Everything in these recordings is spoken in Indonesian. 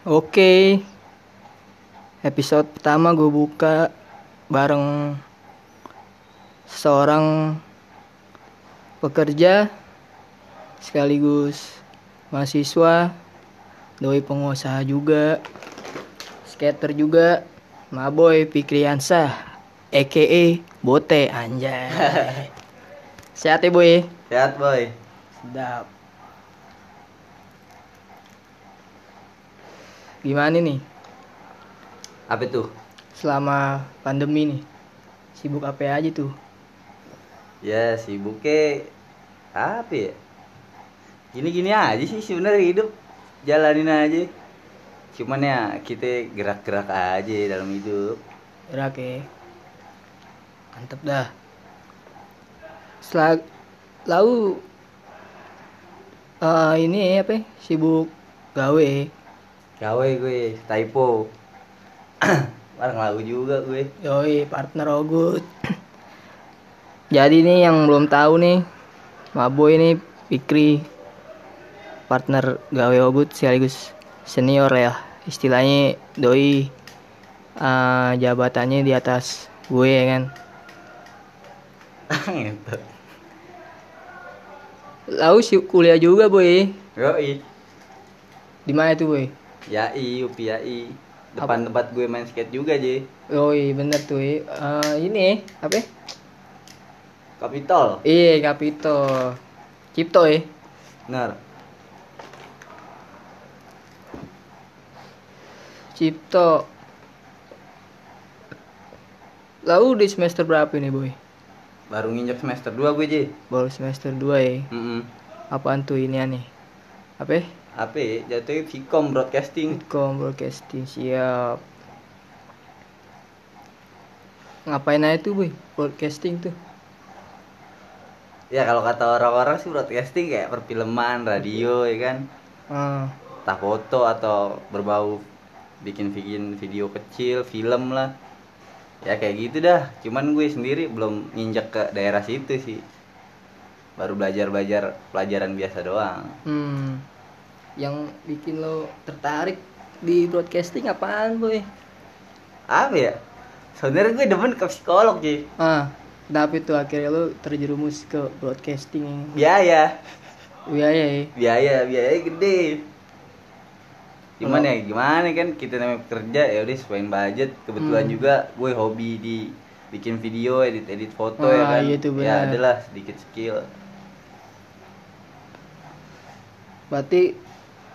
Oke, episode pertama gue buka bareng seorang pekerja sekaligus mahasiswa, doi pengusaha juga, skater juga, Maboy Fikriansah, a.k.a. Bote anjay. Sehat ya boy? Sehat boy. Sedap. Gimana nih Apa tuh? selama pandemi nih? Sibuk apa aja tuh? Ya sibuknya apa ya? Gini-gini aja sih sebenarnya hidup jalanin aja. Cuman ya kita gerak-gerak aja dalam hidup. Gerak ya. Mantep dah. Setelah lalu eh, ini apa? ya, Sibuk gawe. Gawe gue typo. Barang lagu juga gue. Yoi, partner Ogut. Jadi nih yang belum tahu nih, Maboy ini Fikri partner gawe Ogut sekaligus senior ya. Istilahnya doi eh, jabatannya di atas gue ya kan. gitu. Lalu si kuliah juga boy. Yoi. Di mana tuh boy? Yai, Upi Yai. Depan tempat gue main skate juga aja. Yoi bener tuh. Eh, ini apa? Kapitol. Iya Kapito. Cipto ya. Benar. Cipto. Lalu di semester berapa ini boy? Baru nginjak semester 2 gue, Ji. Baru semester 2 ya. Mm Apaan tuh ini aneh? Apa? Apa ya? Jatuhnya Vcom Broadcasting. Kom broadcasting siap. Ngapain aja tuh boy? Broadcasting tuh. Ya kalau kata orang-orang sih broadcasting kayak perfilman, radio ya kan. Ah, Entah foto atau berbau bikin-bikin video kecil, film lah. Ya kayak gitu dah. Cuman gue sendiri belum nginjek ke daerah situ sih. Baru belajar-belajar pelajaran biasa doang. hmm. Yang bikin lo tertarik di broadcasting apaan boy? Apa ya? Sebenarnya gue demen ke psikolog sih. Ah, tapi tuh akhirnya lo terjerumus ke broadcasting. Biaya, Iya ya. ya. biaya, biaya gede. Cuman ya gimana kan kita namanya kerja ya udah sesuaiin budget. Kebetulan Hmm. juga gue hobi di bikin video, edit edit foto Ah, ya kan. iya tuh ya adalah sedikit skill. Berarti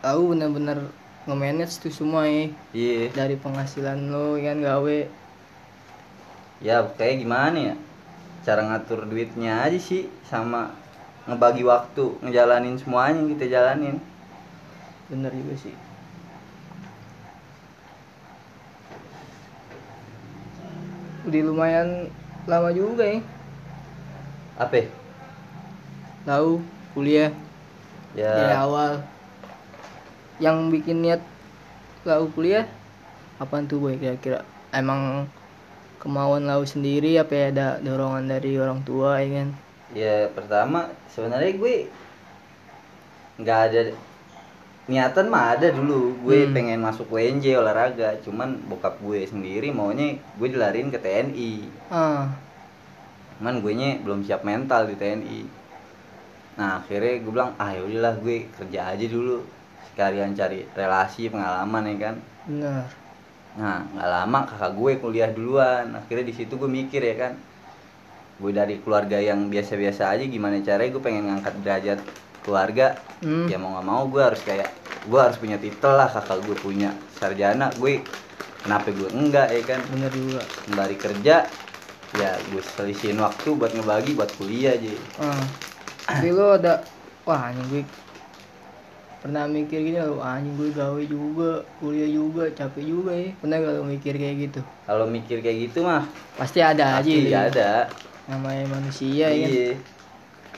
tahu bener-bener nge-manage tuh semua ya. Iya. Dari penghasilan lo kan gawe. Ya kayak gimana ya? Cara ngatur duitnya aja sih sama ngebagi waktu, ngejalanin semuanya yang kita jalanin. Bener juga sih. Udah lumayan lama juga ya. Apa? ya? Tahu kuliah Ya dari awal. Yang bikin niat lau kuliah apaan tuh boy kira-kira? Emang kemauan lau sendiri apa ya ada dorongan dari orang tua ya kan? ya pertama sebenarnya gue nggak ada niatan mah ada dulu gue Hmm. pengen masuk WNJ olahraga cuman bokap gue sendiri maunya gue dilarin ke TNI Ah, cuman gue nya belum siap mental di TNI nah akhirnya gue bilang ah yaudahlah gue kerja aja dulu sekalian cari relasi pengalaman ya kan bener. nah nggak lama kakak gue kuliah duluan akhirnya di situ gue mikir ya kan gue dari keluarga yang biasa-biasa aja gimana caranya gue pengen ngangkat derajat keluarga Hmm. ya mau nggak mau gue harus kayak gue harus punya titel lah kakak gue punya sarjana gue kenapa gue enggak ya kan Bener juga. sembari kerja ya gue selisihin waktu buat ngebagi buat kuliah aja Ah. Tapi lo ada wah anjing gue pernah mikir gini lo anjing gue gawe juga kuliah juga capek juga ya. Pernah gak lo mikir kayak gitu? Kalau mikir kayak gitu mah pasti ada aja pasti ya. ada. Namanya manusia ya kan? Iya.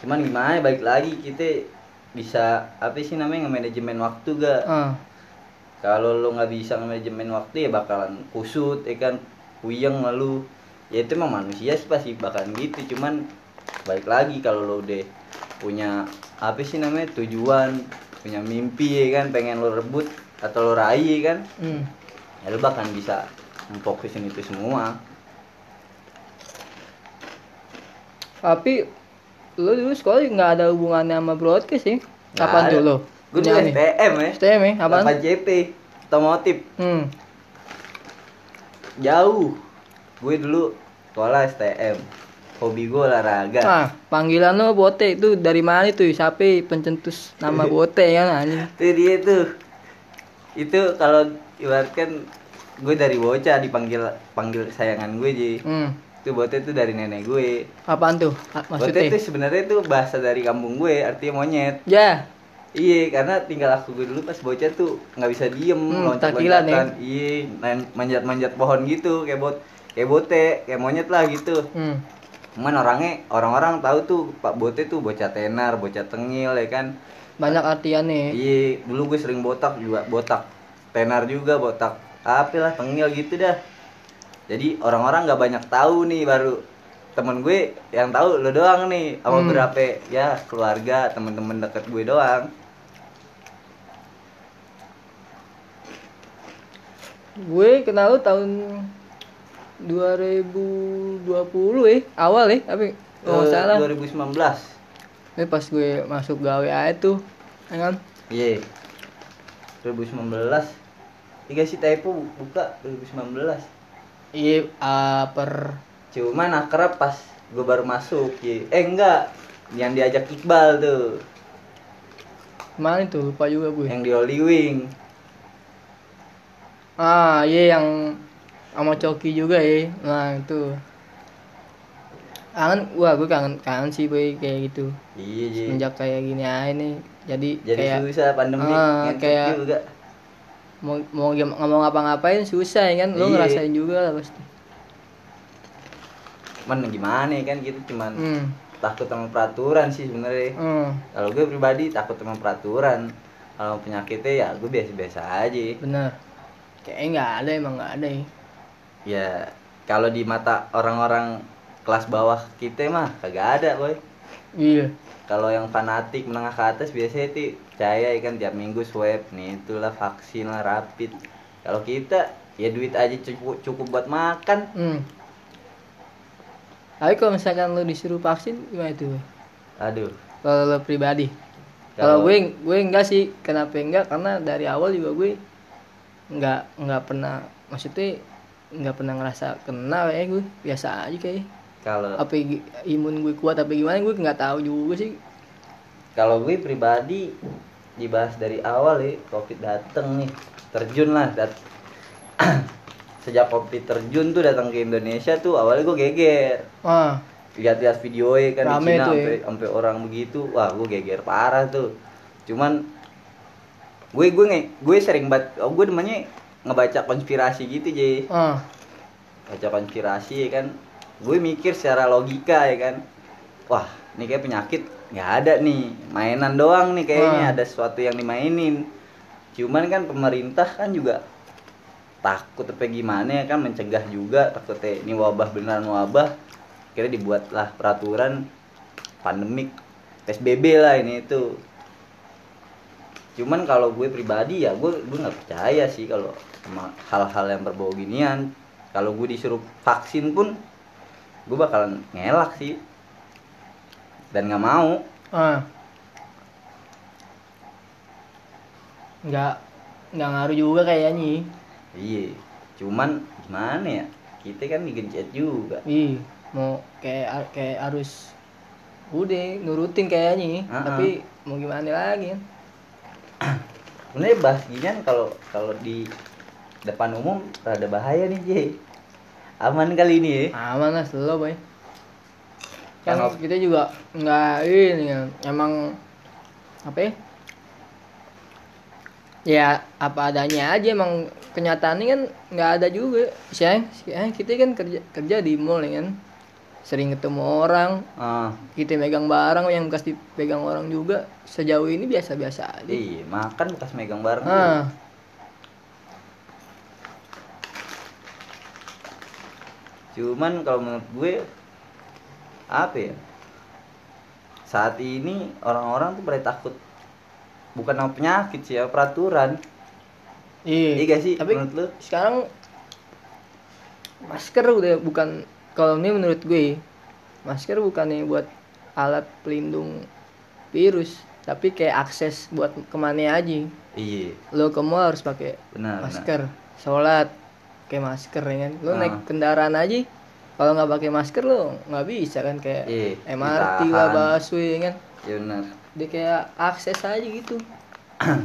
Cuman gimana balik lagi kita bisa apa sih namanya nge-manajemen waktu gak ah. Kalau lo nggak bisa nge-manajemen waktu ya bakalan kusut ya kan? Puyeng lalu ya itu emang manusia sih pasti bakalan gitu. Cuman balik lagi kalau lo udah punya apa sih namanya tujuan punya mimpi ya kan? Pengen lo rebut atau lo raih kan? Hmm. ya lo bahkan bisa memfokusin itu semua. Tapi lu dulu sekolah nggak ada hubungannya sama broadcast sih apaan tuh lo gue dulu. STM ya. STM ya? Apaan? 8 JP otomotif. Hmm. jauh. Gue dulu sekolah STM hobi gue olahraga. Ah panggilan lo bote itu dari mana tuh? Siapa pencetus nama bote kan? Anjing. Itu dia tuh. Itu kalau ibaratkan gue dari bocah dipanggil panggil sayangan gue ji. Hmm. itu bote itu dari nenek gue apaan tuh? Ah, bote maksudnya? itu sebenarnya itu bahasa dari kampung gue artinya monyet. Ya. Iya karena tinggal aku gue dulu pas bocah tuh nggak bisa diem Hmm, loncat takilan ya. iya manjat manjat pohon gitu kayak bot kayak bote kayak monyet lah gitu. Hmm. Cuman orangnya orang-orang tahu tuh pak bote tuh bocah tenar bocah tengil ya kan banyak artiannya Iya, dulu gue sering botak juga, botak tenar juga, botak apa lah, tengil gitu dah. Jadi orang-orang nggak banyak tahu nih baru temen gue yang tahu lo doang nih sama Hmm. berapa ya keluarga temen-temen deket gue doang gue kenal lu tahun 2020 eh awal eh tapi kalau nggak Eh, salah. 2019 ini pas gue masuk gawe aja tuh ya kan? Iya. 2019 Tiga si typo buka 2019 iya ah, per cuman akrab pas gue baru masuk ya. eh enggak. Yang diajak Iqbal tuh. Mana itu lupa juga gue. Yang di Holy Wing ah iya yang sama Coki juga ya. Nah itu. Kangen wah gue kangen kangen sih boy kayak gitu. Iya Ji. semenjak kayak gini aja nih jadi, jadi kayak susah pandemi Ah, ngentot kayak- juga. mau mau ngomong ngapa-ngapain susah ya kan? Lo Iya. ngerasain juga lah pasti. Cuman gimana ya kan kita cuman hmm. takut sama peraturan sih sebenarnya. Hmm. kalau gue pribadi takut sama peraturan. Kalau penyakitnya ya gue biasa-biasa aja. Bener. Kayaknya nggak ada emang nggak ada ya ya kalau di mata orang-orang kelas bawah kita mah kagak ada boy. Iya. Kalau yang fanatik menengah ke atas biasanya itu percaya ya kan tiap minggu swab nih itulah vaksin lah rapid. Kalau kita ya duit aja cukup cukup buat makan. Hmm. tapi kalau misalkan lo disuruh vaksin gimana itu aduh. Kalau lo pribadi? Kalau- gue gue enggak sih. Kenapa enggak? Karena dari awal juga gue nggak nggak pernah maksudnya nggak pernah ngerasa kena ya gue biasa aja kayak. Kalau apa imun gue kuat apa gimana gue nggak tahu juga sih. Kalau gue pribadi dibahas dari awal ya covid dateng nih terjun lah dat sejak covid terjun tuh datang ke Indonesia tuh awalnya gue geger. Ah. Lihat-lihat video kan Rame di Cina ya. sampai sampai orang begitu wah gue geger parah tuh. Cuman gue gue nge, gue sering bat oh, gue namanya ngebaca konspirasi gitu jadi ah. Baca konspirasi ya kan. Gue mikir secara logika ya kan. Wah ini kayak penyakit nggak ada nih. Mainan doang nih kayaknya Ah. ada sesuatu yang dimainin. Cuman kan pemerintah kan juga takut apa gimana ya kan. Mencegah juga takutnya ini wabah beneran wabah. Kira dibuatlah peraturan pandemik PSBB lah ini itu cuman kalau gue pribadi ya gue gue nggak percaya sih kalau sama hal-hal yang berbau ginian. Kalau gue disuruh vaksin pun gue bakalan ngelak sih. Dan nggak mau. Ah. Nggak nggak ngaruh juga kayaknya. Iya cuman gimana ya? Kita kan digencet juga. Ih mau kayak kayak harus udah nurutin kayaknya. Ah, tapi mau gimana lagi? Sebenarnya bahas ginian kalau kalau di depan umum rada bahaya nih J aman kali ini ya? Aman lah slow boy. Kan Kalau- kita juga nggak ini emang apa ya? Ya apa adanya aja emang kenyataannya kan nggak ada juga. Sih kita kan kerja kerja di mall ya kan? Sering ketemu orang. Ah. Kita megang barang yang bekas dipegang orang juga. Sejauh ini biasa-biasa aja. Iya makan bekas megang bareng tuh. ah cuman kalau menurut gue apa ya saat ini orang-orang tuh pada takut bukan sama penyakit sih ya peraturan Iya. Iya gak sih Tapi menurut lu? sekarang masker udah bukan kalau ini menurut gue masker bukannya buat alat pelindung virus tapi kayak akses buat ke mana aja Iya, lo ke mall harus pakai benar. benar. masker sholat pakai masker ya kan lo Ah. naik kendaraan aja kalau nggak pakai masker lo nggak bisa kan kayak Iya, MRT ditahan. lah busway ya kan Iya benar. dia kayak akses aja gitu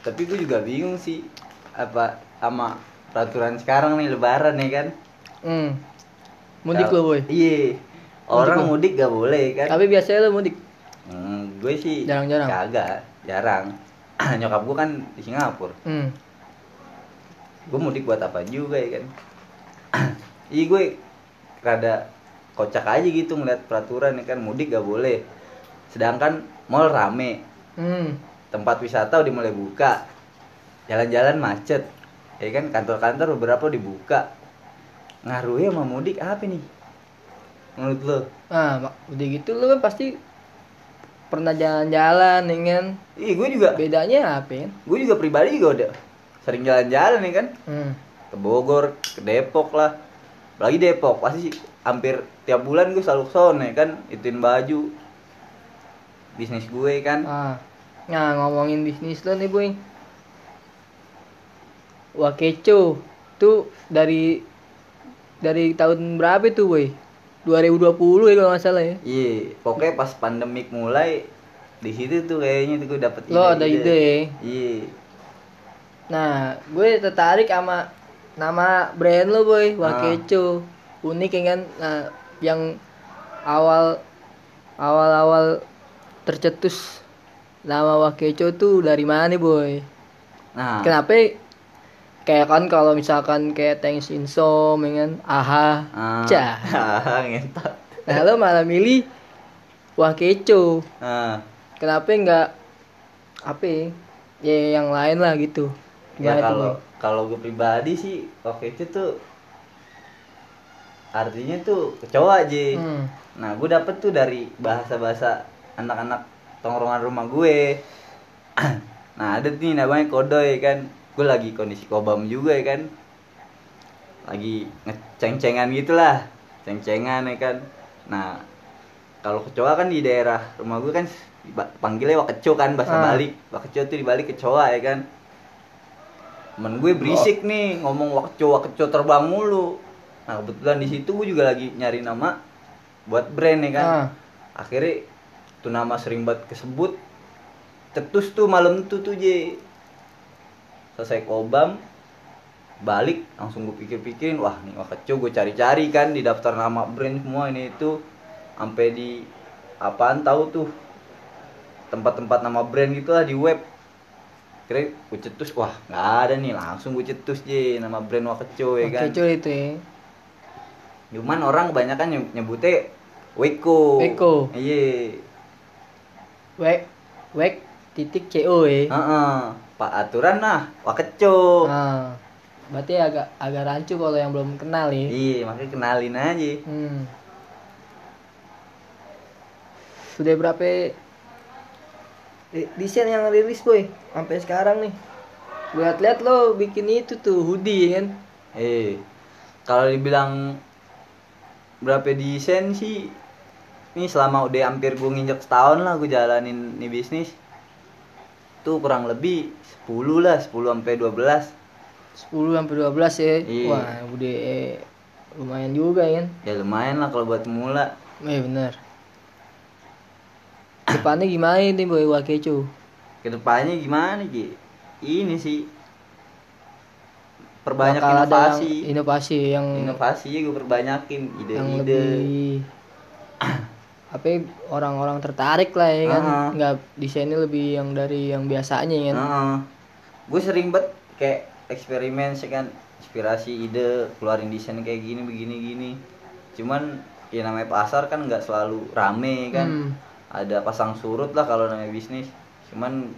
Tapi gue juga bingung sih apa sama peraturan sekarang nih lebaran ya kan. hmm. mudik lo boy Iya. Orang lo? mudik gak boleh kan. tapi biasanya lo mudik Hmm, gue sih Jarang-jarang? Kagak, jarang. Nyokap gue kan di Singapura. hmm. Gue mudik buat apa juga ya kan. Iya gue rada kocak aja gitu ngeliat peraturan ya kan mudik gak boleh. Sedangkan mall rame, Hmm. tempat wisata udah mulai buka. Jalan-jalan macet. Ya kan kantor-kantor beberapa dibuka. Ngaruhnya sama mudik apa nih? Menurut lo? Nah, mak- udah gitu lo kan pasti pernah jalan-jalan ya kan. Ih, gue juga Bedanya apa ya? gue juga pribadi juga udah sering jalan-jalan nih kan Hmm. ke Bogor ke Depok lah lagi Depok pasti hampir tiap bulan gue selalu ke sana ya kan ituin baju bisnis gue kan Ah. Nah, ngomongin bisnis lo nih, Boy. Wakeco tuh dari dari tahun berapa tuh, Boy? 2020 ya kalau nggak salah ya. iya pokoknya pas pandemik mulai di situ tuh kayaknya tuh gue dapet Lo ada ide ya. iya Nah, gue tertarik sama nama brand lo, Boy. Wakeco. Unik ya kan? Nah, yang awal awal-awal tercetus nama Wakeco tuh dari mana, Boy? nah Kenapa kayak kan kalau misalkan kayak Thanks Insom ya kan aha ah, cah ngentot nah lo malah milih wah keco nah kenapa nggak apa ya? ya yang lain lah gitu Gimana tuh, kalau kalau gue pribadi sih oke itu tuh artinya tuh kecoa aja hmm. Nah, gue dapet tuh dari bahasa-bahasa anak-anak tongkrongan rumah gue. nah, ada nih namanya kodoy kan. Gue lagi kondisi kobam juga ya kan. Lagi ngeceng-cengan gitu lah. Ceng-cengan ya kan. Nah, kalau kecoa kan di daerah rumah gue kan panggilnya wakeco kan bahasa Ah. balik. Wakeco tuh dibalik kecoa ya kan. Temen gue berisik nih ngomong wakeco wakeco terbang mulu. Nah, kebetulan di situ gue juga lagi nyari nama buat brand ya kan. Ah. akhirnya tuh nama sering banget kesebut. Cetus tuh malam tuh tuh je selesai kobam balik langsung gue pikir-pikirin wah nih wah keco gue cari-cari kan di daftar nama brand semua ini itu. Sampai di apaan tahu tuh tempat-tempat nama brand gitulah di web kira gue cetus wah nggak ada nih langsung gue cetus je nama brand wakeco ya kan Wakeco itu ya Cuman orang kebanyakan nyeb- nyebutnya Weko. Weko. Iya. wek wek titik co ya Heeh. Pak aturan nah, wakeco. nah berarti agak agak rancu kalau yang belum kenal ya Iya, makanya kenalin aja. Hmm. Sudah berapa desain yang rilis boy sampai sekarang nih? Gue liat-liat lo bikin itu tuh hoodie kan? Eh, kalau dibilang berapa desain sih ini selama udah hampir gue nginjek setahun lah gue jalanin nih bisnis tuh kurang lebih 10 lah 10 sampai 12 10 sampai 12 ya. Iya. Wah, udah eh, lumayan juga ya kan? ya lumayan lah kalau buat pemula Eh bener. Depannya gimana nih boy Wakeco? ke depannya gimana Ki? ini sih. Perbanyak Bakal ada inovasi. yang inovasi yang inovasi gue perbanyakin. Yang ide-ide lebih apa ya, orang-orang tertarik lah ya kan. Ah. nggak desainnya lebih yang dari yang biasanya ya kan. Gue sering banget kayak eksperimen sih kan. Inspirasi ide keluarin desain kayak gini begini gini. Cuman ya namanya pasar kan nggak selalu rame kan. Hmm. Ada pasang surut lah kalau namanya bisnis. Cuman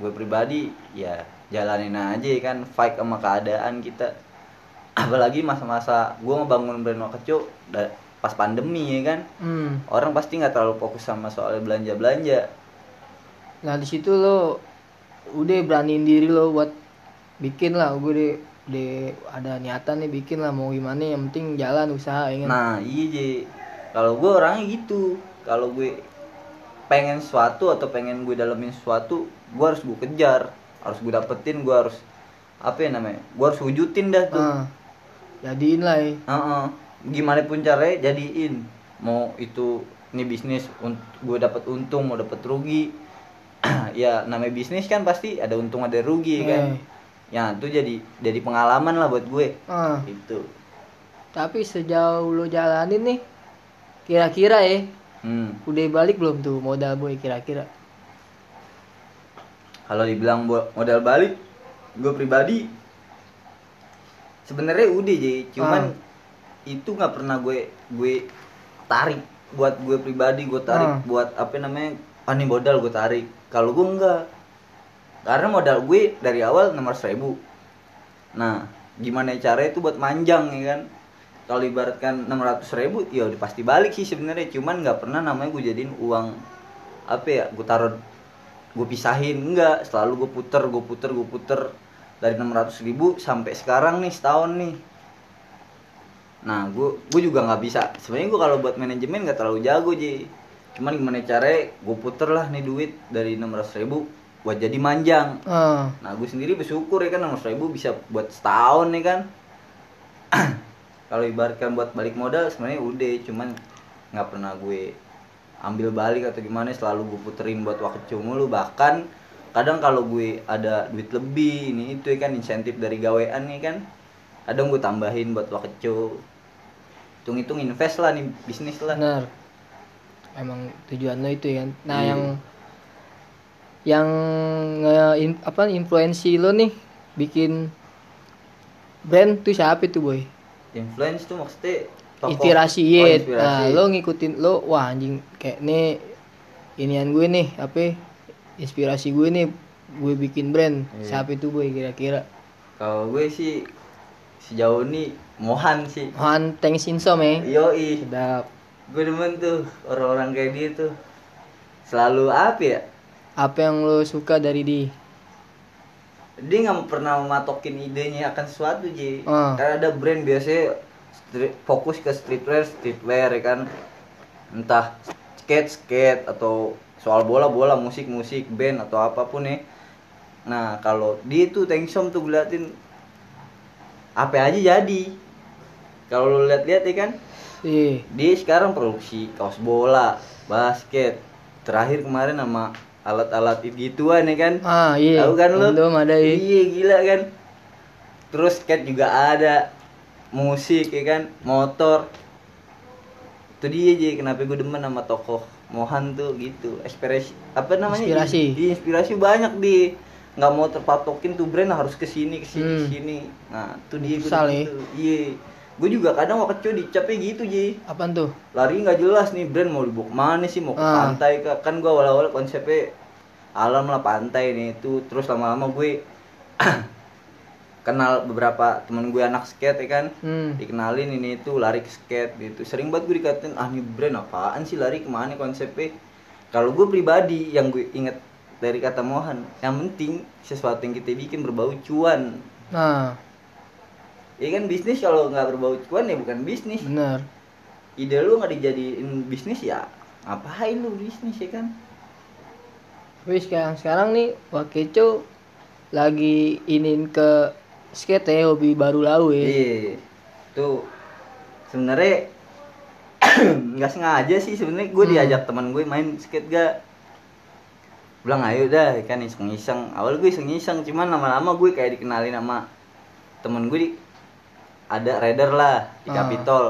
gue pribadi ya jalanin aja kan fight sama keadaan kita. Apalagi masa-masa gue ngebangun brand Wakaco da- pas pandemi ya kan? Hmm. orang pasti nggak terlalu fokus sama soal belanja belanja Nah di situ lo udah beraniin diri lo buat bikin lah. Gue deh deh ada niatan nih bikin lah mau gimana yang penting jalan usaha ya kan? Nah iya Ji Kalau gue orangnya gitu. Kalau gue pengen sesuatu atau pengen gue dalemin sesuatu Gue harus gue kejar Harus gue dapetin Gue harus Apa ya namanya Gue harus wujudin dah tuh. Ah, jadiin lah ya Heeh. Gimana pun caranya jadiin. Mau itu ini bisnis gue dapat untung mau dapat rugi. Ya namanya bisnis kan pasti ada untung ada rugi kan? Eh, ya itu jadi jadi pengalaman lah buat gue. Ah. itu tapi sejauh lo jalanin nih kira-kira ya hmm. udah balik belum tuh modal boy kira-kira? Kalau dibilang modal balik gue pribadi sebenarnya udah jadi cuman Ah. itu nggak pernah gue gue tarik. Buat gue pribadi gue tarik. Ah. buat apa namanya ah modal gue tarik. Kalau gue enggak karena modal gue dari awal 600 ribu nah gimana cara itu buat manjang ya kan kalau ibaratkan 600 ribu ya udah pasti balik sih sebenarnya. Cuman nggak pernah namanya gue jadiin uang apa ya gue taruh gue pisahin. Enggak selalu gue puter gue puter gue puter. Dari 600 ribu sampai sekarang nih setahun nih. Nah gue gue juga nggak bisa. Sebenarnya gue kalau buat manajemen nggak terlalu jago ji. Cuman gimana caranya gue puter lah nih duit dari 600 ribu buat jadi manjang. Ah. Nah gue sendiri bersyukur ya kan 600 ribu bisa buat setahun nih kan kalau ibaratkan buat balik modal sebenarnya udah cuman nggak pernah gue ambil balik atau gimana selalu gue puterin buat waktu mulu. Bahkan kadang kalau gue ada duit lebih ini itu kan insentif dari gawean nih kan kadang gue tambahin buat waktu hitung-hitung invest lah nih bisnis lah. Benar. Emang tujuan lo itu ya nah Iya. yang yang nge in- apa influensi lo nih bikin brand tuh siapa tuh boy influence tuh maksudnya tokoh- inspirasi oh, iya. inspirasi. nah lo ngikutin lo wah anjing kayak nih inian gue nih apa inspirasi gue nih gue bikin brand Iya. siapa itu boy kira-kira? Kalau gue sih sejauh ini Mohan sih. Han Teng Sinsom ya Yoi, sedap. Gue demen tuh orang-orang kayak dia tuh. Selalu apa ya? apa yang lo suka dari di Dia nggak pernah mematokin idenya akan sesuatu ji. Ah. Karena ada brand biasanya street- fokus ke streetwear, streetwear ya kan. Entah skate skate atau soal bola bola, musik musik, band atau apa pun ya. Nah kalau dia tuh Tengsom tuh gue liatin apa aja jadi. Kalau lo lihat-lihat ya kan, iya dia sekarang produksi kaos bola, basket. Terakhir kemarin sama alat-alat gituan ya kan. ah iya Tahu kan lu? belum ada ya Iya gila kan. Terus skate juga ada. Musik ya kan, motor. Itu dia aja kenapa gue demen sama tokoh Mohan tuh gitu. Inspirasi apa namanya? Inspirasi. Iya, inspirasi banyak di nggak mau terpatokin tuh brand harus ke sini ke sini ke Hmm. sini. Nah, itu dia gue ya? tuh. Iya. Gue juga kadang waktu kecil dicapnya gitu, Ji. Apaan tuh? Lari nggak jelas nih brand mau dibawa ke mana sih? Mau ke Ah. pantai kan gua awal-awal konsepnya alam lah pantai nih itu. Terus lama-lama gue kenal beberapa temen gue anak skate ya kan? Hmm. Dikenalin ini itu lari ke skate gitu sering banget gue dikatain ah ini brand apaan sih? Lari ke mana konsepnya? Kalau gue pribadi yang gue inget dari kata Mohan yang penting sesuatu yang kita bikin berbau cuan. Nah ya kan bisnis kalau nggak berbau cuan ya bukan bisnis. Bener ide lu nggak dijadiin bisnis ya ngapain lu bisnis ya kan? Tapi sekarang sekarang nih Wakeco lagi inin ke skate ya hobi baru lau ya iya tuh sebenarnya nggak sengaja sih sebenarnya. Gue Hmm. diajak teman gue main skate gak bilang ayo dah kan iseng-iseng. Awal gue iseng-iseng cuman lama-lama gue kayak dikenalin sama temen gue di ada rider lah di Ah. Capitol.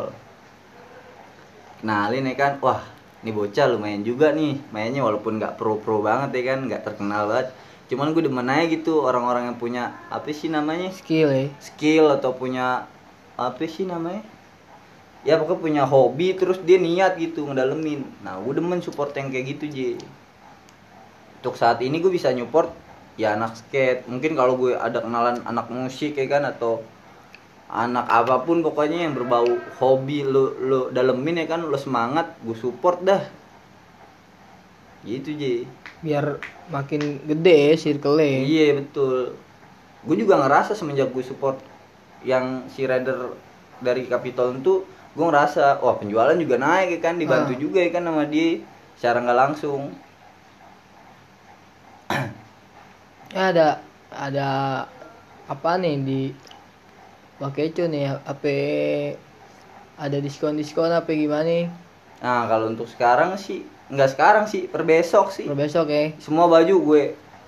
Kenalin ya kan? Wah ini bocah lumayan juga nih. Mainnya walaupun nggak pro pro banget ya kan nggak terkenal banget. Cuman gue demen aja gitu orang-orang yang punya apa sih namanya? Skill ya. Skill atau punya apa sih namanya? Ya pokoknya punya hobi terus dia niat gitu ngedalemin. Nah gue demen support yang kayak gitu Ji. Untuk saat ini gue bisa nyupport ya anak skate. Mungkin kalau gue ada kenalan anak musik ya kan atau anak apa pun pokoknya yang berbau hobi lo lo dalemin ya kan lo semangat gue support dah gitu Ji biar makin gede circle Iya betul. Gue juga ngerasa semenjak gue support yang si rider dari Capitol itu, gue ngerasa wah penjualan juga naik ya kan, dibantu Ah. juga ya kan sama dia secara nggak langsung. ya ada ada apa nih di Wakeco nih apa ada diskon diskon apa gimana nih? Nah kalau untuk sekarang sih nggak sekarang sih, per besok sih. per besok ya Semua baju gue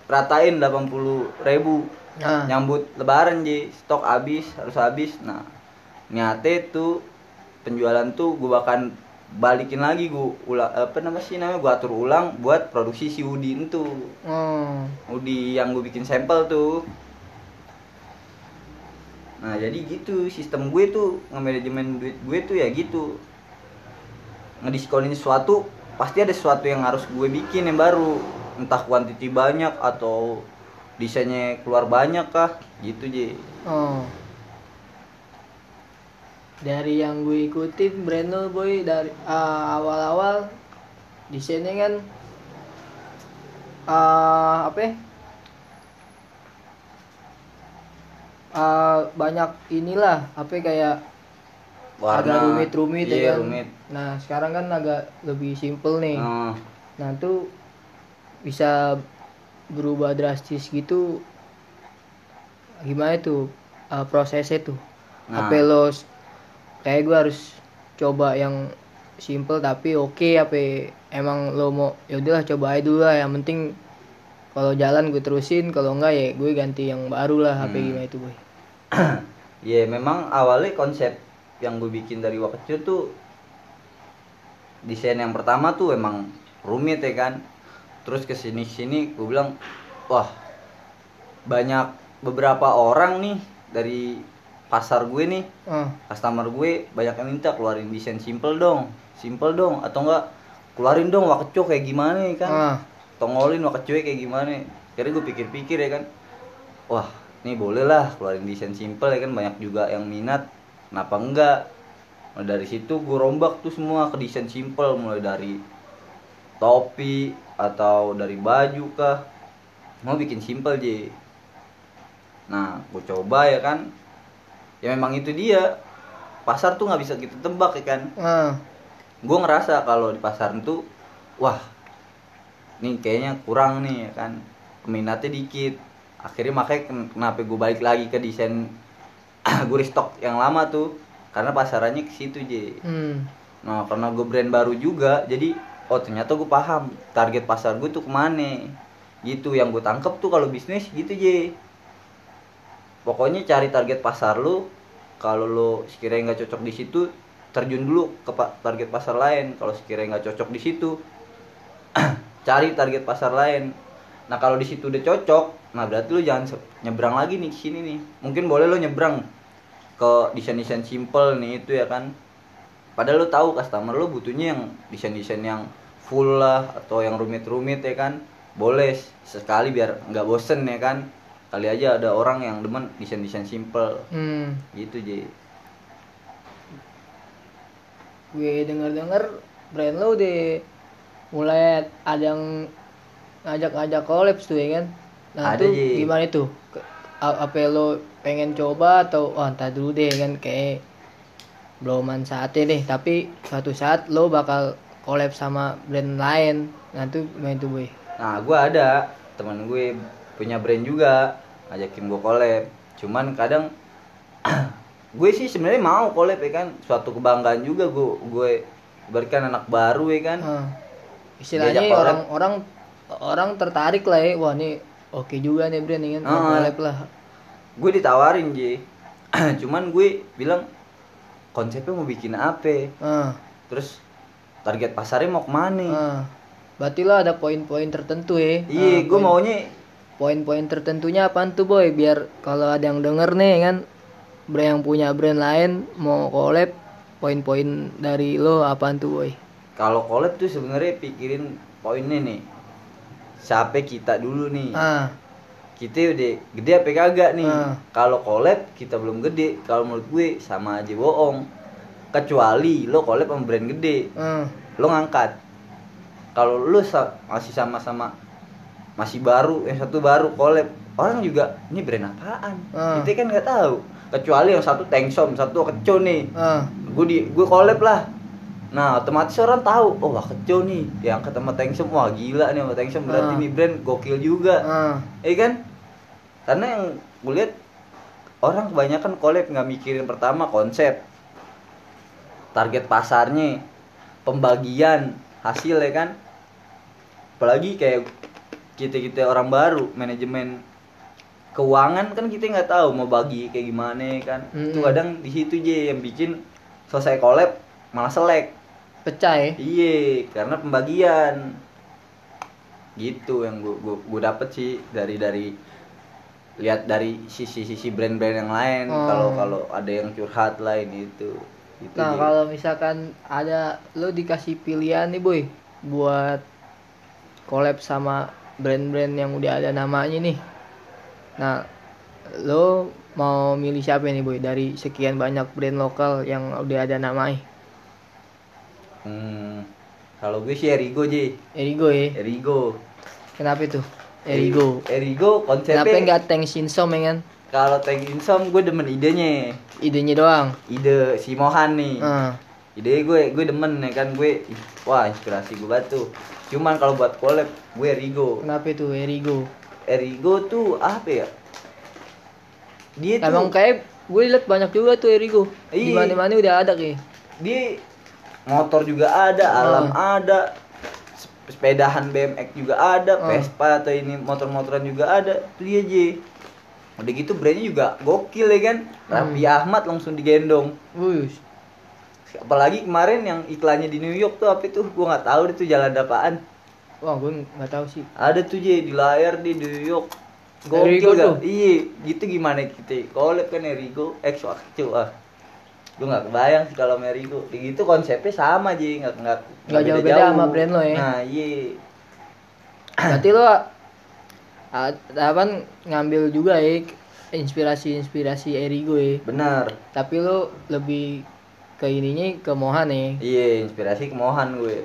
ratain 80.000 ribu. Nah. Nyambut lebaran ji. Stok habis harus habis. Nah nyate tuh penjualan tuh gue bahkan balikin lagi. Gue ulang apa nama sih namanya? Gue atur ulang buat produksi si Udin tuh oh Udi yang gue bikin sampel tuh nah jadi gitu sistem gue tuh nge-manajemen duit gue tuh ya gitu. Ngediskonin sesuatu pasti ada sesuatu yang harus gue bikin yang baru. Entah kuantiti banyak atau desainnya keluar banyak kah gitu je oh. Dari yang gue ikutin brand lo boy dari ah, awal-awal desainnya kan ah, apa ya? Ah, banyak inilah apa ya, kayak agak rumit-rumit iya, ya kan. rumit Nah, sekarang kan agak lebih simple nih. Nah, Nah, tuh bisa berubah drastis gitu. Gimana tuh uh, prosesnya tuh? Nah. Apa lo kayak gue harus coba yang simple tapi oke apa emang lo mau ya udahlah coba aja dulu lah yang penting kalau jalan gue terusin kalau enggak ya gue ganti yang baru lah apa Hmm. gimana itu boy. Ya memang awalnya konsep yang gue bikin dari waktu kecil tuh desain yang pertama tuh emang rumit ya kan. Terus ke sini sini gue bilang wah banyak beberapa orang nih dari pasar gue nih ah. customer gue banyak yang minta keluarin desain simple dong simple dong atau enggak keluarin dong wakeco kayak gimana ya kan. Ah tongolin wakeco kayak gimana akhirnya gue pikir-pikir ya kan wah ini boleh lah keluarin desain simple ya kan banyak juga yang minat kenapa enggak? Mulai dari situ gue rombak tuh semua ke desain simple mulai dari topi atau dari baju kah mau bikin simple je nah gue coba ya kan ya memang itu dia. Pasar tuh nggak bisa kita tebak ya kan. Ah. Gue ngerasa kalau di pasar itu wah nih kayaknya kurang nih ya kan. Peminatnya dikit. Akhirnya makanya ken- kenapa gue balik lagi ke desain gue restock yang lama tuh? Karena pasarannya ke situ je hmm. Nah karena gue brand baru juga jadi oh ternyata gue paham. Target pasar gue tuh ke mana? Gitu yang gue tangkep tuh kalau bisnis gitu je pokoknya cari target pasar lu. Kalau lo sekiranya nggak cocok di situ terjun dulu ke target pasar lain. Kalau sekiranya nggak cocok di situ cari target pasar lain. Nah kalau di situ udah cocok nah berarti lu jangan nyebrang lagi nih ke sini nih. Mungkin boleh lo nyebrang ke desain-desain simple nih itu ya kan. Padahal lo tahu customer lo butuhnya yang desain-desain yang full lah atau yang rumit-rumit ya kan. Boleh sekali biar nggak bosen ya kan. Kali aja ada orang yang demen desain-desain simple. Hmm. Gitu je gue denger denger brand lo udah mulai ada yang ngajak-ngajak kolaps tuh ya kan nah Ada, tuh Ji. gimana a- apa lo pengen coba atau wah entar dulu deh kan kayak beloman saatnya deh tapi suatu saat lo bakal collab sama brand lain nah tuh gimana tuh boy Nah, gue ada teman gue punya brand juga ngajakin gue collab. Cuman kadang gue sih sebenarnya mau collab ya kan, suatu kebanggaan juga gue gue berikan anak baru ya kan. Ah. Istilahnya Diajak collab. orang orang orang tertarik lah ya wah nih oke juga nih mau Ah. collab lah Gue ditawarin Ji. Cuman gue bilang konsepnya mau bikin apa? ah Terus target pasarnya mau ke mana? ah. berarti lo ada poin-poin tertentu ya Iya, Ah, gue maunya poin-poin tertentunya apaan tuh boy biar kalau ada yang denger nih kan brand yang punya brand lain mau collab poin-poin dari lo apaan tuh boy kalau collab tuh sebenarnya pikirin poinnya nih. Siapa kita dulu nih? ah. Kita udah gede apa kagak nih? Ah. kalau collab kita belum gede. Kalau menurut gue sama aja bohong. Kecuali lo collab sama brand gede. Ah. Lo ngangkat. Kalau lo sa- masih sama-sama masih baru yang satu baru collab orang juga ini brand apaan? Ah. kita kan nggak tahu. Kecuali yang satu Tengsom satu keco nih. Ah. Gue di gue collab lah nah otomatis orang tahu oh wah keco nih yang ketemu Tengsom wah gila nih sama Tengsom berarti Ah. nih brand gokil juga Iya kan? Karena yang gue lihat orang kebanyakan collab nggak mikirin pertama konsep, target pasarnya, pembagian hasil ya kan. Apalagi kayak kita kita orang baru manajemen keuangan kan kita nggak tahu mau bagi kayak gimana ya kan. Itu Mm-mm. kadang di situ je yang bikin selesai collab malah selek. Pecah ya Iya, karena pembagian. Gitu yang gua gua, gua dapet sih dari dari lihat dari sisi-sisi brand-brand yang lain Oh. kalau kalau ada yang curhat lain itu. Gitu Nah kalau misalkan ada lo dikasih pilihan nih boy buat collab sama brand-brand yang udah ada namanya nih. Nah lo mau milih siapa nih boy dari sekian banyak brand lokal yang udah ada namanya? Hmm, kalau gue sih Erigo Ji. Erigo ya. Erigo. Kenapa itu? Erigo. Erigo Kenapa konsepnya nggak Tank Shinsom ya kan? kalau Tank Insom gue demen idenya. Idenya doang. Ide si Mohan nih. Ah, ide gue gue demen ya kan gue wah inspirasi gue batu cuman kalau buat collab gue Erigo kenapa itu Erigo? Erigo tuh apa ya dia tuh Emang kayak gue liat banyak juga tuh Erigo. Di Iya. mana-mana udah ada kayak. dia motor juga ada Ah. alam ada sep- sepedahan BMX juga ada Ah. Vespa atau ini motor-motoran juga ada tuh dia je udah gitu brandnya juga gokil ya kan? Raffi Hmm. Ahmad langsung digendong. Wih, apalagi kemarin yang iklannya di New York tuh apa itu? Gua nggak tahu itu jalan apaan. Wah gue nggak tahu sih. ada tuh je di layar di New York. Gokil gak? iya gitu gimana kita? Collab kan Erigo X waktu ah gue nggak kebayang sih kalau sama Erigo gitu konsepnya sama aja nggak nggak Nggak jauh beda sama brand lo ya? nah iya Berarti lo apa ngambil juga ya inspirasi-inspirasi Erigo ya. benar. Tapi lo lebih ke ininya ke Mohan ya. iya inspirasi kemohan gue.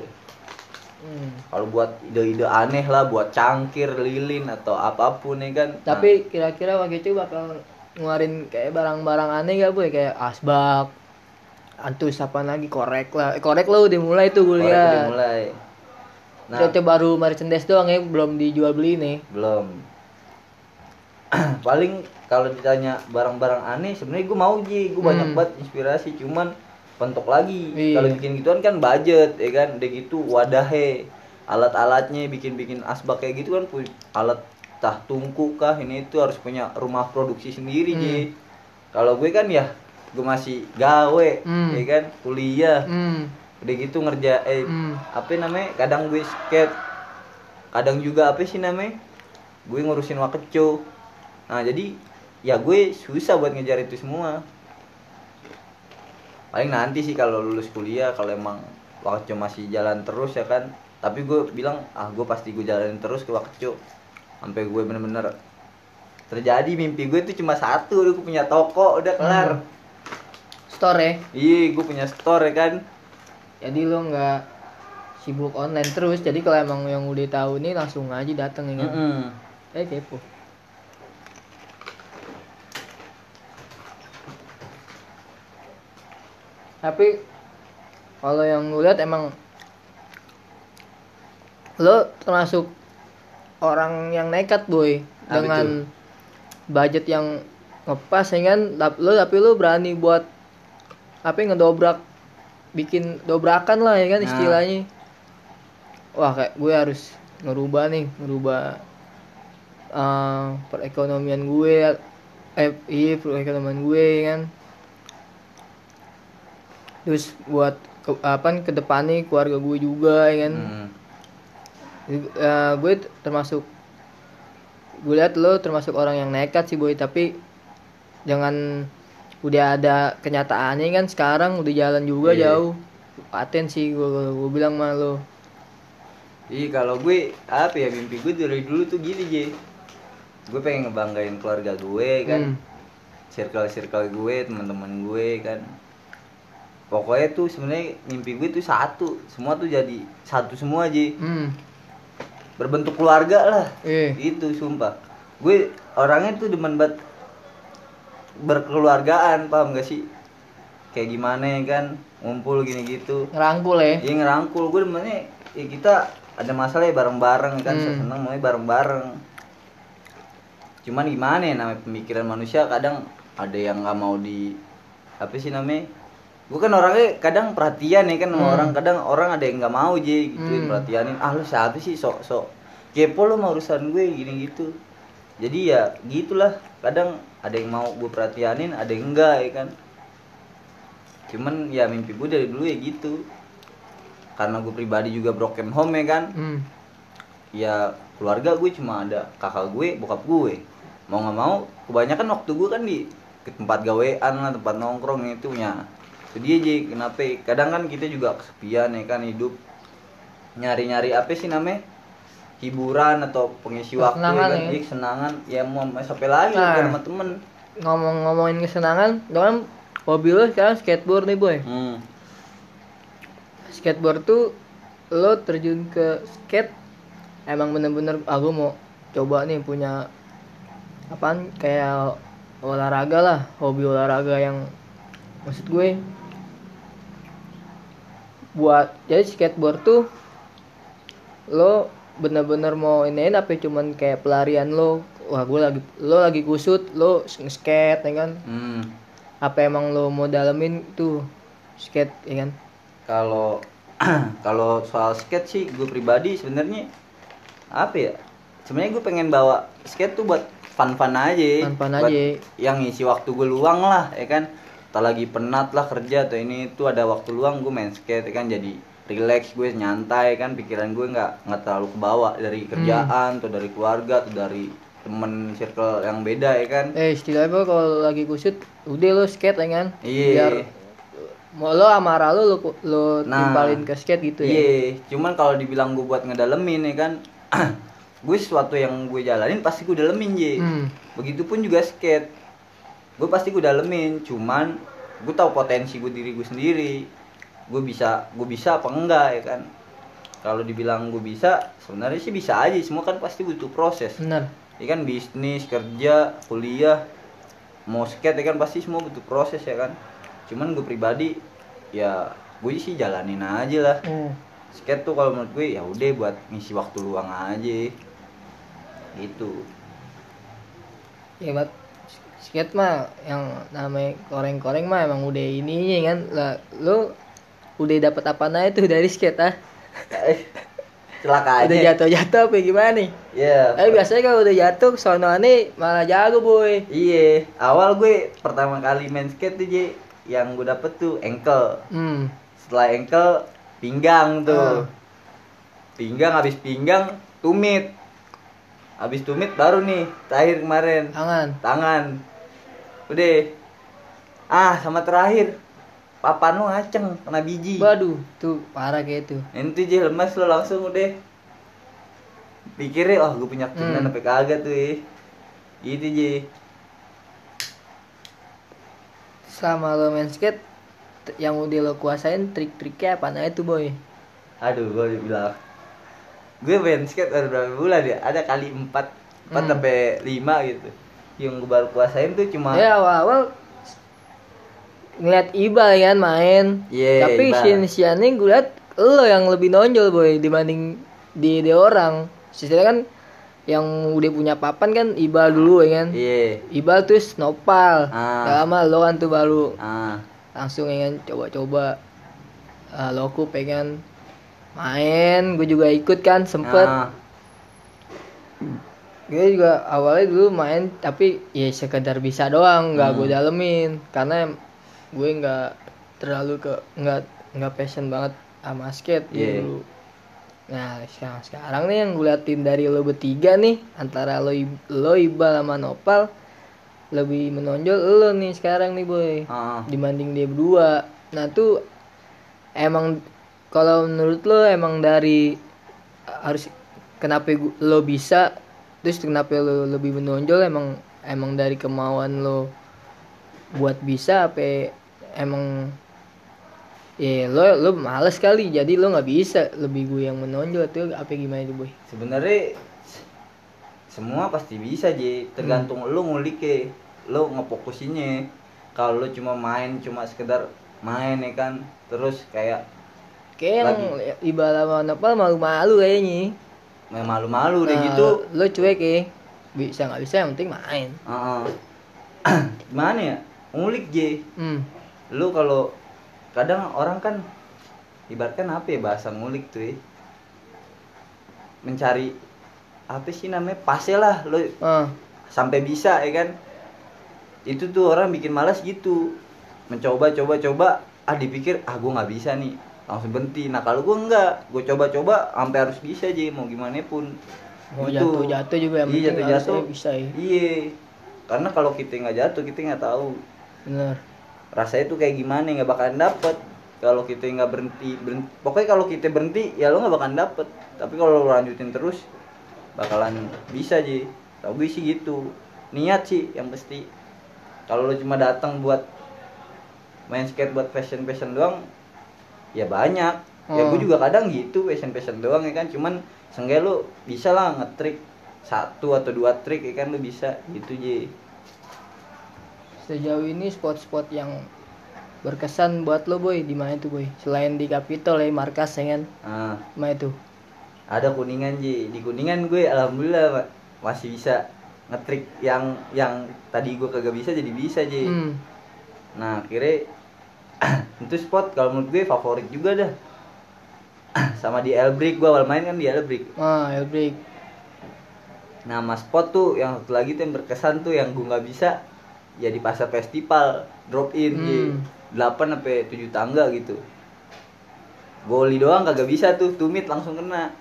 Hmm. kalau buat ide-ide aneh lah buat cangkir lilin atau apa pun ya kan. Nah, Tapi kira-kira waktu itu bakal ngeluarin kayak barang-barang aneh gak boy kayak asbak, antus apa lagi korek lah. Eh, korek lo udah mulai tuh gue korek udah lihat. mulai nah Itu baru merchandise doang ya, belum dijual beli nih. belum paling kalau ditanya barang-barang aneh sebenarnya gue mau ji gue banyak Hmm. banget inspirasi cuman pentok lagi Iya. kalau bikin gituan kan budget ya kan udah gitu wadahnya alat-alatnya bikin-bikin asbak kayak gitu kan alat tah tungku kah ini itu harus punya rumah produksi sendiri Hmm. ji kalau gue kan ya gue masih gawe Hmm. ya kan? Kuliah. Hmm. udah gitu ngerja eh Hmm. apa namanya? Kadang gue skate. Kadang juga apa sih namanya? Gue ngurusin wakeco nah jadi ya gue susah buat ngejar itu semua. Paling nanti sih kalau lulus kuliah kalau emang wakeco masih jalan terus ya kan? Tapi gue bilang ah gue pasti gue jalanin terus ke wakeco sampai gue bener-bener terjadi. Mimpi gue tuh cuma satu udah gue punya toko udah kelar. Hmm. Store ya. iya gue punya store ya kan Jadi lo nggak sibuk online terus. Jadi kalau emang yang udah tahu nih langsung aja dateng ya kan. Mm-mm. Eh kepo. Tapi kalau yang gue lihat emang lo termasuk orang yang nekat boy Apa dengan budget yang ngepas ya kan lo tapi lo berani buat apa ngedobrak bikin dobrakan lah ya kan Nah. istilahnya wah kayak gue harus ngerubah nih ngerubah eh, perekonomian gue eh iya perekonomian gue ya kan terus buat ke, apa ke depannya keluarga gue juga ya kan Mm. Eh, gue termasuk gue lihat lo termasuk orang yang nekat sih boy tapi jangan udah ada kenyataannya kan sekarang udah jalan juga Iya. jauh. Paten sih gue gue bilang sama lo. Iya kalau gue apa ya mimpi gue dari dulu tuh gini je Gue pengen ngebanggain keluarga gue kan. Hmm. Circle-circle gue, teman-teman gue kan. Pokoknya tuh sebenarnya mimpi gue tuh satu. Semua tuh jadi satu semua aja hmm. berbentuk keluarga lah. Iya. itu sumpah. Gue orangnya tuh demen banget berkeluargaan paham gak sih? Kayak gimana ya kan? Ngumpul gini gitu. Ngerangkul ya. ya ngerangkul. Gue demennya ya kita ada masalah ya bareng-bareng kan Hmm. seneng maunya bareng-bareng. Cuman gimana ya namanya pemikiran manusia kadang ada yang nggak mau di apa sih namanya? Gue kan orangnya kadang perhatian ya kan sama Hmm. orang. Kadang orang ada yang nggak mau aja gitu Hmm. perhatianin. Ah lu siapa sih? Sok sok kepo lu mau urusan gue gini gitu jadi ya gitulah kadang ada yang mau gue perhatianin ada yang enggak ya kan. Cuman ya mimpi gue dari dulu ya gitu. Karena gue pribadi juga broken home ya kan. Hmm. ya keluarga gue cuma ada kakak gue bokap gue. Mau nggak mau kebanyakan waktu gue kan di ke tempat gawean lah tempat nongkrong itu ya itu dia aja kenapa. Kadang kan kita juga kesepian ya kan hidup. Nyari nyari apa sih namanya hiburan atau pengisi waktu ya Kesenangan kan ya. Iya, kesenangan ya mau mau sampai lagi Nah. kan sama temen Ngomong-ngomongin kesenangan, kan hobi lo sekarang skateboard nih boy. hmm. Skateboard tuh lo terjun ke skate emang bener-bener aku mau coba nih punya apaan kayak olahraga lah hobi olahraga yang maksud gue buat jadi skateboard tuh lo bener-bener mau iniin apa cuman kayak pelarian lo. Wah gue lagi lo lagi kusut lo skate ya kan? Hmm. apa emang lo mau dalemin tuh skate ya kan? Kalau kalau soal skate sih gue pribadi sebenarnya apa ya? Sebenarnya gue pengen bawa skate tuh buat fun fun aja. Fun-fun Buat aja. yang ngisi waktu gue luang lah ya kan? Tak lagi penat lah kerja atau ini itu ada waktu luang gue main skate ya kan? Jadi relax gue nyantai kan pikiran gue nggak nggak terlalu kebawa dari kerjaan atau dari keluarga atau dari temen circle yang beda ya kan Eh istilahnya kalau lagi kusut udah lo skate ya kan Iya. Biar mau lo amarah lo lo, lo Nah. timpalin ke skate gitu ya Iya, cuman kalau dibilang gue buat ngedalemin ya kan, gue sesuatu yang gue jalanin pasti gue dalemin je. Hmm. Begitupun juga skate, gue pasti gue dalemin. Cuman gue tahu potensi gue diri gue sendiri, gue bisa, gue bisa apa enggak ya kan? Kalau dibilang gue bisa, sebenarnya sih bisa aja. Semua kan pasti butuh proses. bener Ya kan bisnis, kerja, kuliah, mau skate ya kan pasti semua butuh proses ya kan. Cuman gue pribadi ya gue sih jalanin aja lah Hmm. skate tuh kalau menurut gue ya udah buat ngisi waktu luang aja gitu ya buat skate mah yang namanya koreng-koreng mah emang udah ininya kan lah lo udah dapat apa aja tuh dari skate ah? Celaka aja. udah jatuh-jatuh apa gimana nih? Ya eh biasanya kalau udah jatuh sonoane malah jago boy. Iya awal gue pertama kali main skate tuh je yang gue dapet tuh ankle hmm. Setelah ankle pinggang tuh. Ah. pinggang habis pinggang tumit. Habis tumit baru nih terakhir kemarin. Tangan. Tangan. Udah. Ah sama terakhir papan lu ngaceng kena biji. Waduh tuh parah kayak itu. Nanti je lemas lo langsung udah. Pikirnya oh gue punya keturunan Hmm. apa kagak tuh ya gitu je. Selama lo main skate yang udah lo kuasain trik-triknya apa? Aja tuh boy. Aduh gue bilang. Gue main skate baru berapa bulan ya? Ada kali empat empat Hmm. sampai lima gitu. Yang gue baru kuasain tuh cuma ya awal-awal ngeliat Ibal kan main. Iya, tapi Ibal. sian-siannya gue liat lo yang lebih nonjol boy dibanding di, di orang. Sisanya kan yang udah punya papan kan Ibal dulu ya kan? Iya. Ibal terus Nopal. Ah. Gak lama lo kan tuh baru. Ah. Langsung ya kan coba-coba uh, loku pengen main gue juga ikut kan sempet. Ah. gue juga awalnya dulu main tapi ya sekedar bisa doang nggak gue dalemin. Karena gue nggak terlalu ke nggak nggak passion banget sama skate Iya. dulu nah sekarang sekarang nih yang gue liatin dari lo bertiga nih antara lo lo Iqbal sama Nopal lebih menonjol lo nih sekarang nih boy ah. dibanding dia berdua nah tuh emang kalau menurut lo emang dari harus kenapa lo bisa terus kenapa lo lebih menonjol emang emang dari kemauan lo buat bisa apa emang ya lo lo males kali. Jadi lo nggak bisa lebih gue yang menonjol tuh. Apa gimana itu boy? Sebenarnya semua pasti bisa je tergantung lu ngulik ke lu ngefokusinnya. Kalau lu cuma main cuma sekedar main ya kan. Terus kayak kayak yang ibarat sama apa malu-malu kayaknya. Main malu-malu udah Nah, gitu. lo cuek ya. Bisa nggak bisa yang penting main. Heeh. gimana ya? Ngulik je hmm lu kalau kadang orang kan ibaratkan apa ya bahasa ngulik tuh ya. Mencari apa sih namanya pasnya lah lu ah. sampai bisa ya kan? Itu tuh orang bikin malas gitu. Mencoba coba coba ah dipikir ah gue nggak bisa nih. Langsung berhenti. Nah kalau gue enggak gue coba coba sampai harus bisa aja mau gimana pun. Mau Gitu. jatuh jatuh juga yang iya jatuh. jatuh bisa ya. Iya. Karena kalau kita nggak jatuh kita nggak tahu. Bener rasanya tuh kayak gimana nggak bakalan dapet. Kalau kita nggak berhenti, berhenti pokoknya kalau kita berhenti ya lo nggak bakalan dapet. Tapi kalau lo lanjutin terus bakalan bisa aja tau gue sih gitu? Niat sih yang pasti. Kalau lo cuma datang buat main skate buat fashion fashion doang ya banyak. Ya gue Hmm. juga kadang gitu fashion fashion doang ya kan. Cuman seenggaknya lo bisa lah ngetrik satu atau dua trik ya kan lo bisa. Gitu je sejauh ini spot-spot yang berkesan buat lo boy di mana tuh boy? Selain di Capitol ya markas ya kan? Nah mana itu? Ada kuningan ji. Di kuningan gue alhamdulillah masih bisa ngetrik yang yang tadi gue kagak bisa jadi bisa ji. Hmm. Nah kira itu spot kalau menurut gue favorit juga dah. Sama di Elbrick gue awal main kan di Elbrick. Ah Elbrick. Nama spot tuh yang satu lagi tuh yang berkesan tuh yang gue nggak bisa ya di pasar festival drop in Hmm. 8 sampai 7 tangga gitu. Goli doang kagak bisa tuh tumit langsung kena.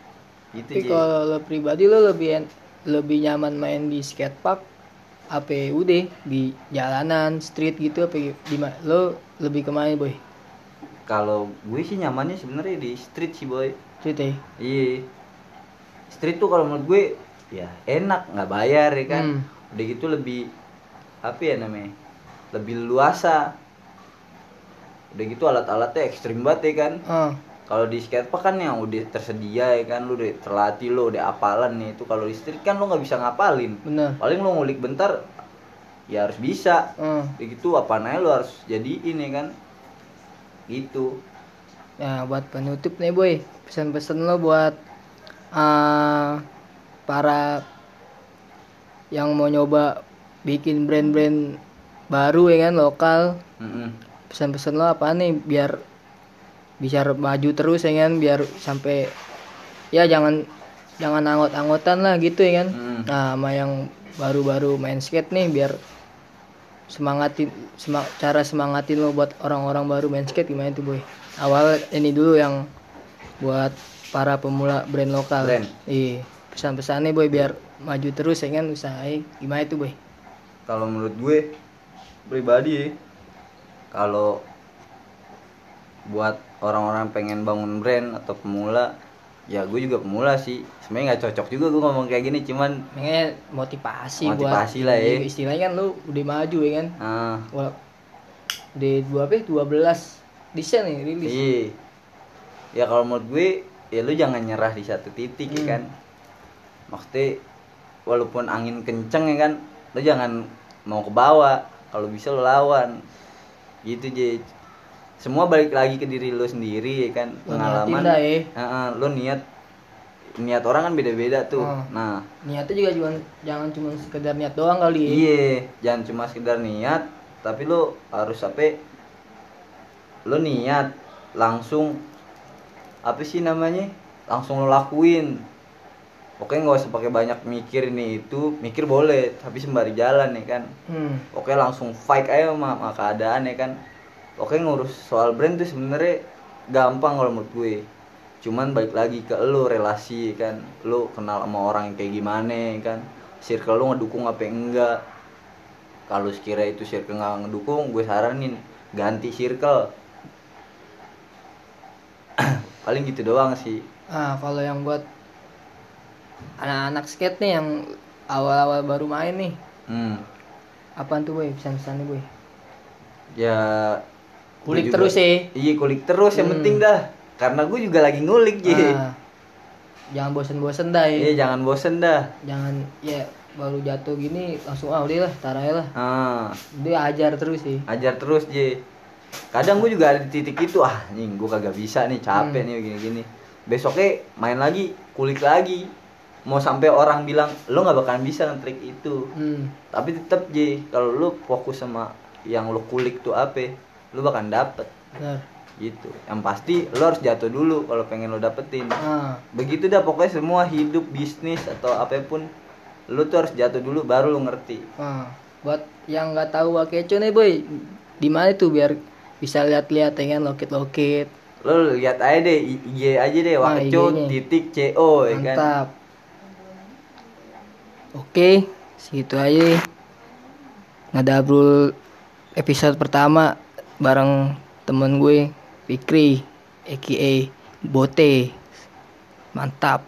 Gitu tapi kalau lo pribadi lo lebih lebih nyaman main di skatepark apa udah di jalanan street gitu apa di lo lebih ke mana boy? Kalau gue sih nyamannya sebenarnya di street sih boy. Street ya iya. Street tuh kalau menurut gue ya enak nggak bayar ya kan? Hmm. udah gitu lebih apa ya namanya lebih luasa udah gitu alat-alatnya ekstrim banget ya kan. Ah. Kalau di skatepark kan yang udah tersedia ya kan lu udah terlatih lu udah apalan nih itu kalau di street kan lu nggak bisa ngapalin. Bener. Paling lu ngulik bentar ya harus bisa. Udah gitu apa aja lu harus jadiin ya kan. Gitu. Nah, buat penutup nih boy, pesan-pesan lo buat ah para yang mau nyoba bikin brand-brand baru ya kan lokal. Pesan-pesan lo apa nih biar bisa maju terus ya kan, biar sampai ya jangan jangan anggot-anggotan lah gitu ya kan. Mm. Nah, sama yang baru-baru main skate nih biar semangatin sema- cara semangatin lo buat orang-orang baru main skate gimana tuh boy awal ini dulu yang buat para pemula brand lokal Brand. iya pesan-pesannya boy biar maju terus ya kan usahanya gimana tuh boy kalau menurut gue pribadi ya, kalau buat orang-orang pengen bangun brand atau pemula ya gue juga pemula sih. Sebenarnya nggak cocok juga gue ngomong kayak gini cuman Makanya motivasi, Motivasi buat lah, ya. Istilahnya kan lu udah maju ya kan? Ah. Di dua apa dua belas desain nih rilis. Iya. Ya kalau menurut gue ya lu jangan nyerah di satu titik ya Hmm. kan. Maksudnya walaupun angin kenceng ya kan lu jangan mau ke bawah kalau bisa lu lawan gitu je semua balik lagi ke diri lu sendiri ya kan niatin pengalaman dah, ya. Heeh, lu niat niat orang kan beda-beda tuh Oh. nah niatnya juga cuma jangan cuma sekedar niat doang kali ya Iya, jangan cuma sekedar niat, tapi lo harus apa? Lo niat langsung apa sih namanya? Langsung lo lakuin. Oke nggak usah pakai banyak mikir ini itu, mikir boleh, tapi sembari jalan ya kan. hmm. Oke langsung fight aja sama, sama keadaan ya kan. Oke ngurus soal brand tuh sebenarnya gampang kalau menurut gue. Cuman balik lagi ke lo relasi ya kan. Lo kenal sama orang yang kayak gimana ya kan. Circle lo ngedukung apa enggak. Kalau sekira itu circle nggak ngedukung, gue saranin ganti circle. Paling gitu doang sih. ah kalau yang buat anak-anak skate nih yang awal-awal baru main nih Hmm. apaan tuh boy pesan-pesannya boy ya Kulik juga- terus sih. iya kulik terus yang Hmm. penting dah karena gue juga lagi ngulik ji Ah, jangan bosen-bosen dah ya. iya jangan bosen dah Jangan ya baru jatuh gini langsung ah udah lah, tar aja lah. ah Dia ajar terus sih. ajar terus J kadang gue juga ada di titik itu ah nih gue kagak bisa nih capek Hmm. nih gini gini besoknya main lagi kulik lagi mau sampai orang bilang lo nggak bakalan bisa ngetrik itu Hmm. tapi tetap J kalau lo fokus sama yang lo kulik tuh apa lo bakalan dapet Benar. gitu yang pasti lo harus jatuh dulu kalau pengen lo dapetin Ah, begitu dah pokoknya semua hidup bisnis atau apa pun lo tuh harus jatuh dulu baru lo ngerti ah. Buat yang nggak tahu Wakeco nih boy, di mana tuh biar bisa lihat-lihat ya kan loket-loket. lo lihat aja deh IG aja deh Ah, wakeco IG-nya. titik co ya kan Mantap. Oke, segitu aja. Ngadabrul episode pertama bareng temen gue Fikri, aka Bote. Mantap.